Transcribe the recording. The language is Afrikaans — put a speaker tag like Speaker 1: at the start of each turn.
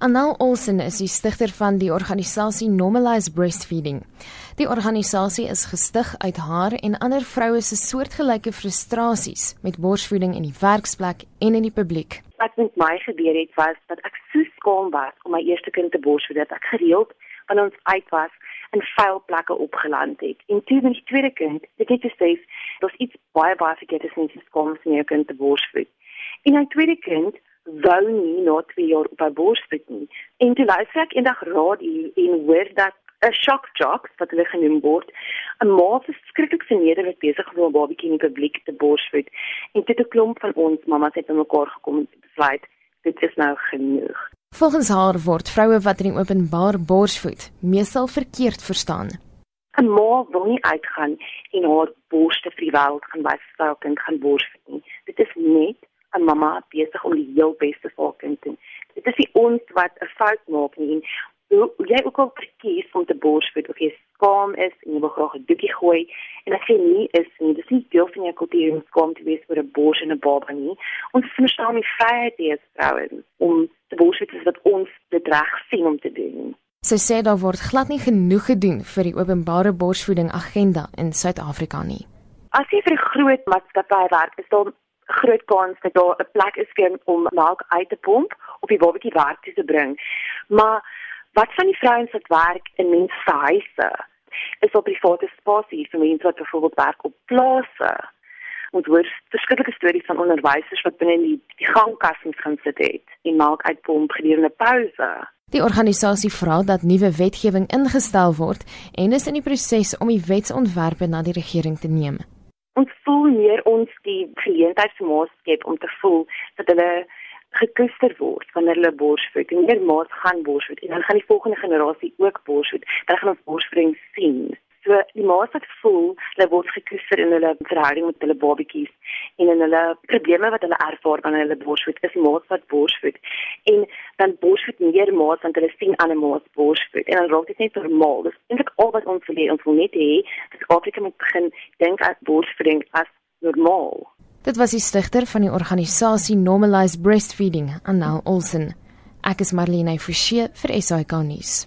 Speaker 1: Anal Olsen is die stigter van die organisasie Normalize Breastfeeding. Die organisasie is gestig uit haar en ander vroue se soortgelyke frustrasies met borsvoeding in die werksplek en in die publiek.
Speaker 2: Wat met my gebeur het was dat ek so skaam was om my eerste kind te borsvoed dat ek gereeld van ons uit was en vuil plekke opgeland het. En toe met die tweede kind, dit het gesê, daar's iets baie baie verkeerd is nie skaam om my kind te borsvoed. En my tweede kind wou nie na 2 jaar op haar borsvoed nie. En toe luister ek eendag radio en hoor dat 'n shock jock wat hulle genoem word, 'n ma se skrikkelik verneder wat besig was om 'n babatjie in die publiek te borsvoed. En dit 'n klomp van ons mammas het bymekaar gekom en besluit dit is nou genoeg.
Speaker 1: Volgens haar word vroue wat in openbaar borsvoed meestal verkeerd verstaan.
Speaker 2: 'n Ma wil nie uitgaan en haar borste vir die wêreld gaan wys vir haar kind gaan borsvoed nie. Dit is net 'n mamma besig om die heel beste vir haar kind te doen. Dit is nie ons wat 'n fout maak nie en hoe jy ook al verkies om te borsvoed of jy skaam is en jy wil graag 'n doekie gooi en as jy nie is nie, dis nie deel van jou kultuur om skaam te wees vir 'n bors en 'n baba nie. Ons verstaan die vryheid die is vrouens om te borsvoed is wat ons dit reg sien om te doen.
Speaker 1: Sy sê daar word glad nie genoeg gedoen vir die openbare borsvoeding agenda in Suid-Afrika nie.
Speaker 2: As jy vir 'n groot maatskappy werk, is daar groot kans dat daar 'n plek is vir om melk uit te pomp of die babatjie werk te bring. Maar wat van die vrouens wat werk in menshuise? Is op private spasie vir mense wat byvoorbeeld werk op plase? Ons hoor verskillende stories van onderwysers wat binne die, die gangkassings gaan sit het en melk uitpomp gedurende pouse.
Speaker 1: Die organisasie vra dat nuwe wetgewing ingestel word en is in die proses om die wetsontwerpe na die regering te neem
Speaker 2: ons voel meer ons die geleentheid vir maas skep om te voel dat hulle gekoester word wanneer hulle borsvoed en meer maas gaan borsvoed en dan gaan die volgende generasie ook borsvoed. Dan gaan ons borsvoeding sien so die maas wat voel hulle word gekoester in hulle verhouding met hulle babatjies en in hulle probleme wat hulle ervaar wanneer hulle borsvoed is maas wat borsvoed. En dan borsvoed meer maas want hulle sien ander maas borsvoed. En dan raak dit net normaal. Dis eintlik al wat ons wil hê. Ons wil net hê dat Afrika moet begin dink aan borsvoeding as normaal.
Speaker 1: Dit was die stigter van die organisasie Normalize Breastfeeding, Anel Olsen. Ek is Marlene Forsie vir SAK nuus.